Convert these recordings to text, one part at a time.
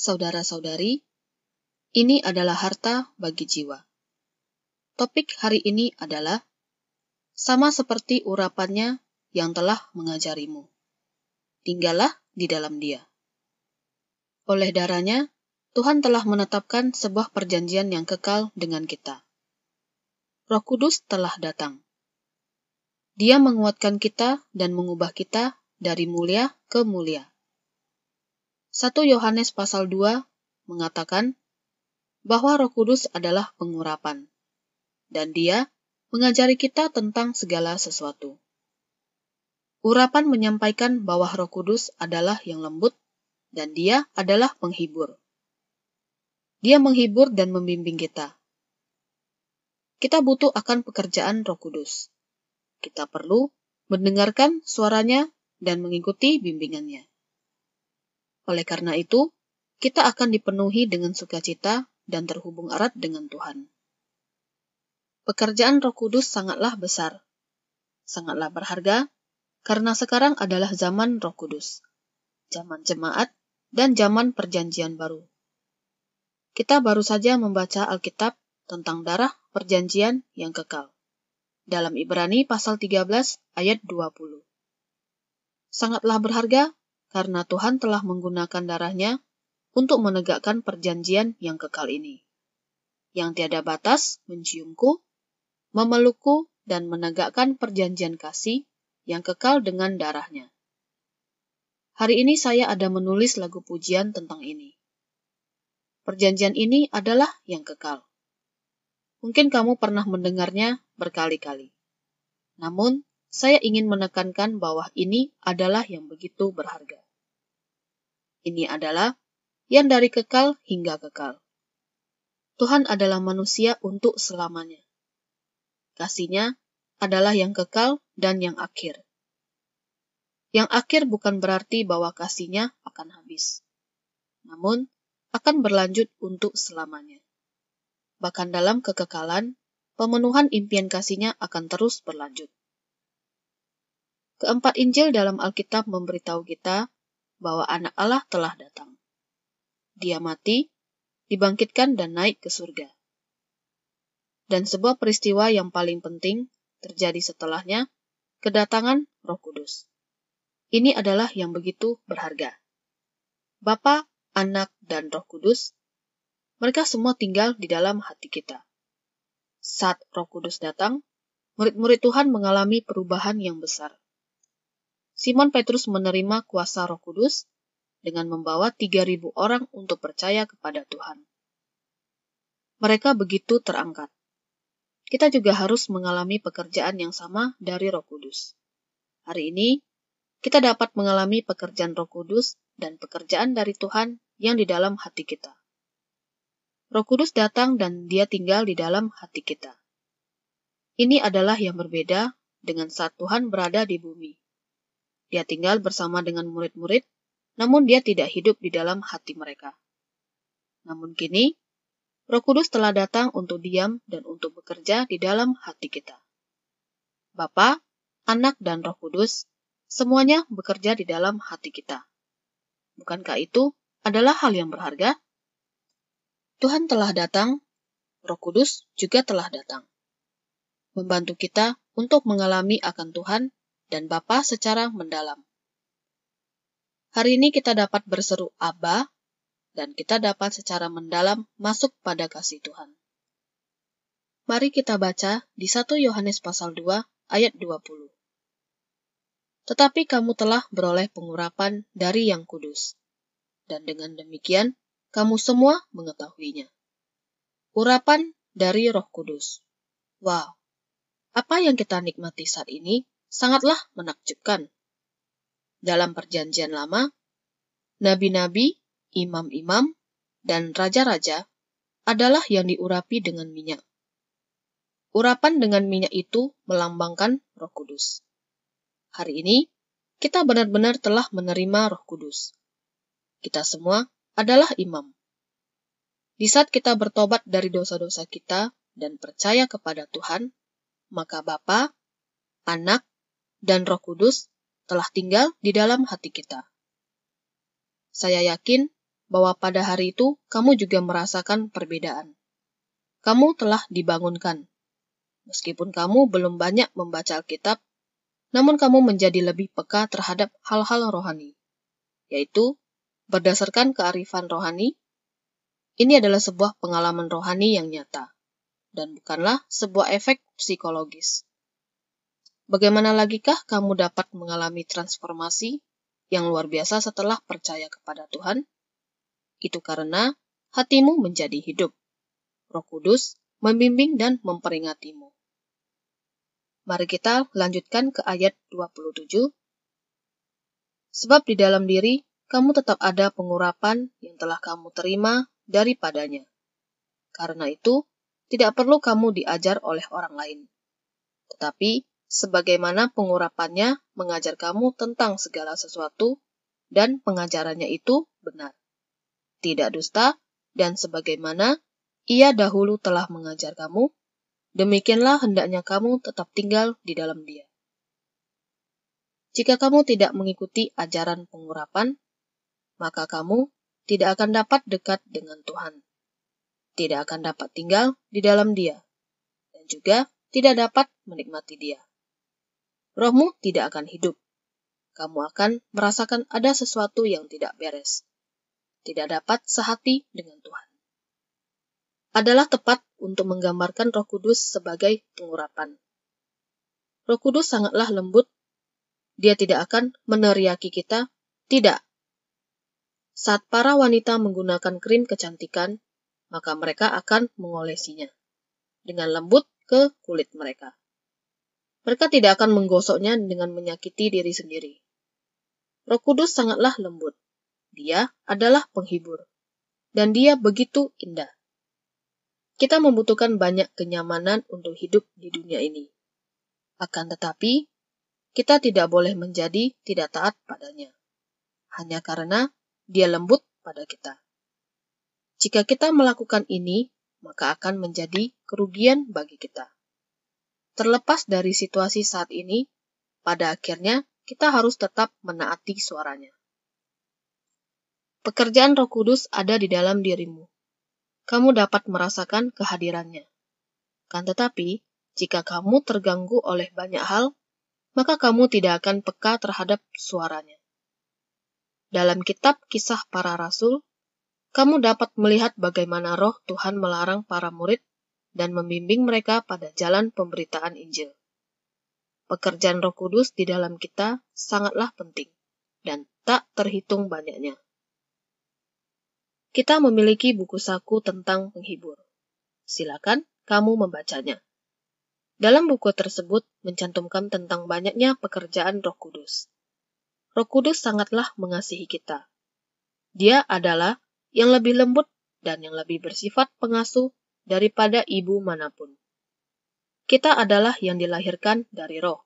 saudara-saudari, ini adalah harta bagi jiwa. Topik hari ini adalah sama seperti urapannya yang telah mengajarimu. Tinggallah di dalam dia. Oleh darahnya, Tuhan telah menetapkan sebuah perjanjian yang kekal dengan kita. Roh Kudus telah datang. Dia menguatkan kita dan mengubah kita dari mulia ke mulia. 1 Yohanes pasal 2 mengatakan bahwa Roh Kudus adalah pengurapan, dan Dia mengajari kita tentang segala sesuatu. Urapan menyampaikan bahwa Roh Kudus adalah yang lembut, dan Dia adalah penghibur. Dia menghibur dan membimbing kita. Kita butuh akan pekerjaan Roh Kudus. Kita perlu mendengarkan suaranya dan mengikuti bimbingannya. Oleh karena itu, kita akan dipenuhi dengan sukacita dan terhubung erat dengan Tuhan. Pekerjaan Roh Kudus sangatlah besar, sangatlah berharga, karena sekarang adalah zaman Roh Kudus, zaman jemaat, dan zaman Perjanjian Baru. Kita baru saja membaca Alkitab tentang darah Perjanjian yang kekal dalam Ibrani pasal 13 ayat 20. Sangatlah berharga karena Tuhan telah menggunakan darahnya untuk menegakkan perjanjian yang kekal ini. Yang tiada batas menciumku, memelukku, dan menegakkan perjanjian kasih yang kekal dengan darahnya. Hari ini saya ada menulis lagu pujian tentang ini. Perjanjian ini adalah yang kekal. Mungkin kamu pernah mendengarnya berkali-kali. Namun, saya ingin menekankan bahwa ini adalah yang begitu berharga. Ini adalah yang dari kekal hingga kekal. Tuhan adalah manusia untuk selamanya. Kasihnya adalah yang kekal dan yang akhir. Yang akhir bukan berarti bahwa kasihnya akan habis, namun akan berlanjut untuk selamanya. Bahkan dalam kekekalan, pemenuhan impian kasihnya akan terus berlanjut. Keempat Injil dalam Alkitab memberitahu kita bahwa anak Allah telah datang. Dia mati, dibangkitkan dan naik ke surga. Dan sebuah peristiwa yang paling penting terjadi setelahnya, kedatangan Roh Kudus. Ini adalah yang begitu berharga. Bapa, Anak, dan Roh Kudus, mereka semua tinggal di dalam hati kita. Saat Roh Kudus datang, murid-murid Tuhan mengalami perubahan yang besar. Simon Petrus menerima kuasa Roh Kudus dengan membawa 3.000 orang untuk percaya kepada Tuhan. Mereka begitu terangkat. Kita juga harus mengalami pekerjaan yang sama dari Roh Kudus. Hari ini, kita dapat mengalami pekerjaan Roh Kudus dan pekerjaan dari Tuhan yang di dalam hati kita. Roh Kudus datang dan Dia tinggal di dalam hati kita. Ini adalah yang berbeda dengan saat Tuhan berada di bumi. Dia tinggal bersama dengan murid-murid, namun dia tidak hidup di dalam hati mereka. Namun kini, Roh Kudus telah datang untuk diam dan untuk bekerja di dalam hati kita. Bapa, Anak, dan Roh Kudus, semuanya bekerja di dalam hati kita. Bukankah itu adalah hal yang berharga? Tuhan telah datang, Roh Kudus juga telah datang. Membantu kita untuk mengalami akan Tuhan dan Bapa secara mendalam. Hari ini kita dapat berseru Aba, dan kita dapat secara mendalam masuk pada kasih Tuhan. Mari kita baca di 1 Yohanes pasal 2 ayat 20. Tetapi kamu telah beroleh pengurapan dari yang kudus, dan dengan demikian kamu semua mengetahuinya. Urapan dari roh kudus. Wow, apa yang kita nikmati saat ini sangatlah menakjubkan. Dalam Perjanjian Lama, nabi-nabi, imam-imam, dan raja-raja adalah yang diurapi dengan minyak. Urapan dengan minyak itu melambangkan Roh Kudus. Hari ini, kita benar-benar telah menerima Roh Kudus. Kita semua adalah imam. Di saat kita bertobat dari dosa-dosa kita dan percaya kepada Tuhan, maka Bapa, Anak, dan Roh Kudus telah tinggal di dalam hati kita. Saya yakin bahwa pada hari itu kamu juga merasakan perbedaan. Kamu telah dibangunkan. Meskipun kamu belum banyak membaca Alkitab, namun kamu menjadi lebih peka terhadap hal-hal rohani, yaitu berdasarkan kearifan rohani. Ini adalah sebuah pengalaman rohani yang nyata, dan bukanlah sebuah efek psikologis. Bagaimana lagikah kamu dapat mengalami transformasi yang luar biasa setelah percaya kepada Tuhan? Itu karena hatimu menjadi hidup. Roh Kudus membimbing dan memperingatimu. Mari kita lanjutkan ke ayat 27. Sebab di dalam diri kamu tetap ada pengurapan yang telah kamu terima daripadanya. Karena itu, tidak perlu kamu diajar oleh orang lain. Tetapi sebagaimana pengurapannya mengajar kamu tentang segala sesuatu, dan pengajarannya itu benar. Tidak dusta, dan sebagaimana ia dahulu telah mengajar kamu, demikianlah hendaknya kamu tetap tinggal di dalam dia. Jika kamu tidak mengikuti ajaran pengurapan, maka kamu tidak akan dapat dekat dengan Tuhan, tidak akan dapat tinggal di dalam dia, dan juga tidak dapat menikmati dia rohmu tidak akan hidup. Kamu akan merasakan ada sesuatu yang tidak beres. Tidak dapat sehati dengan Tuhan. Adalah tepat untuk menggambarkan Roh Kudus sebagai pengurapan. Roh Kudus sangatlah lembut. Dia tidak akan meneriaki kita. Tidak. Saat para wanita menggunakan krim kecantikan, maka mereka akan mengolesinya dengan lembut ke kulit mereka. Mereka tidak akan menggosoknya dengan menyakiti diri sendiri. Roh Kudus sangatlah lembut. Dia adalah penghibur. Dan dia begitu indah. Kita membutuhkan banyak kenyamanan untuk hidup di dunia ini. Akan tetapi, kita tidak boleh menjadi tidak taat padanya. Hanya karena dia lembut pada kita. Jika kita melakukan ini, maka akan menjadi kerugian bagi kita. Terlepas dari situasi saat ini, pada akhirnya kita harus tetap menaati suaranya. Pekerjaan Roh Kudus ada di dalam dirimu. Kamu dapat merasakan kehadirannya. Kan tetapi, jika kamu terganggu oleh banyak hal, maka kamu tidak akan peka terhadap suaranya. Dalam kitab Kisah Para Rasul, kamu dapat melihat bagaimana Roh Tuhan melarang para murid dan membimbing mereka pada jalan pemberitaan Injil. Pekerjaan Roh Kudus di dalam kita sangatlah penting dan tak terhitung banyaknya. Kita memiliki buku saku tentang penghibur. Silakan kamu membacanya. Dalam buku tersebut mencantumkan tentang banyaknya pekerjaan Roh Kudus. Roh Kudus sangatlah mengasihi kita. Dia adalah yang lebih lembut dan yang lebih bersifat pengasuh daripada ibu mana pun. Kita adalah yang dilahirkan dari roh.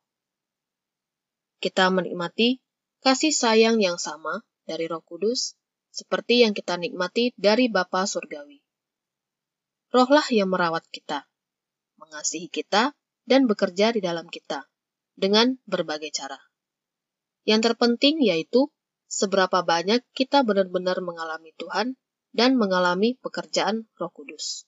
Kita menikmati kasih sayang yang sama dari roh kudus, seperti yang kita nikmati dari Bapa Surgawi. Rohlah yang merawat kita, mengasihi kita, dan bekerja di dalam kita, dengan berbagai cara. Yang terpenting yaitu seberapa banyak kita benar-benar mengalami Tuhan dan mengalami pekerjaan Roh Kudus.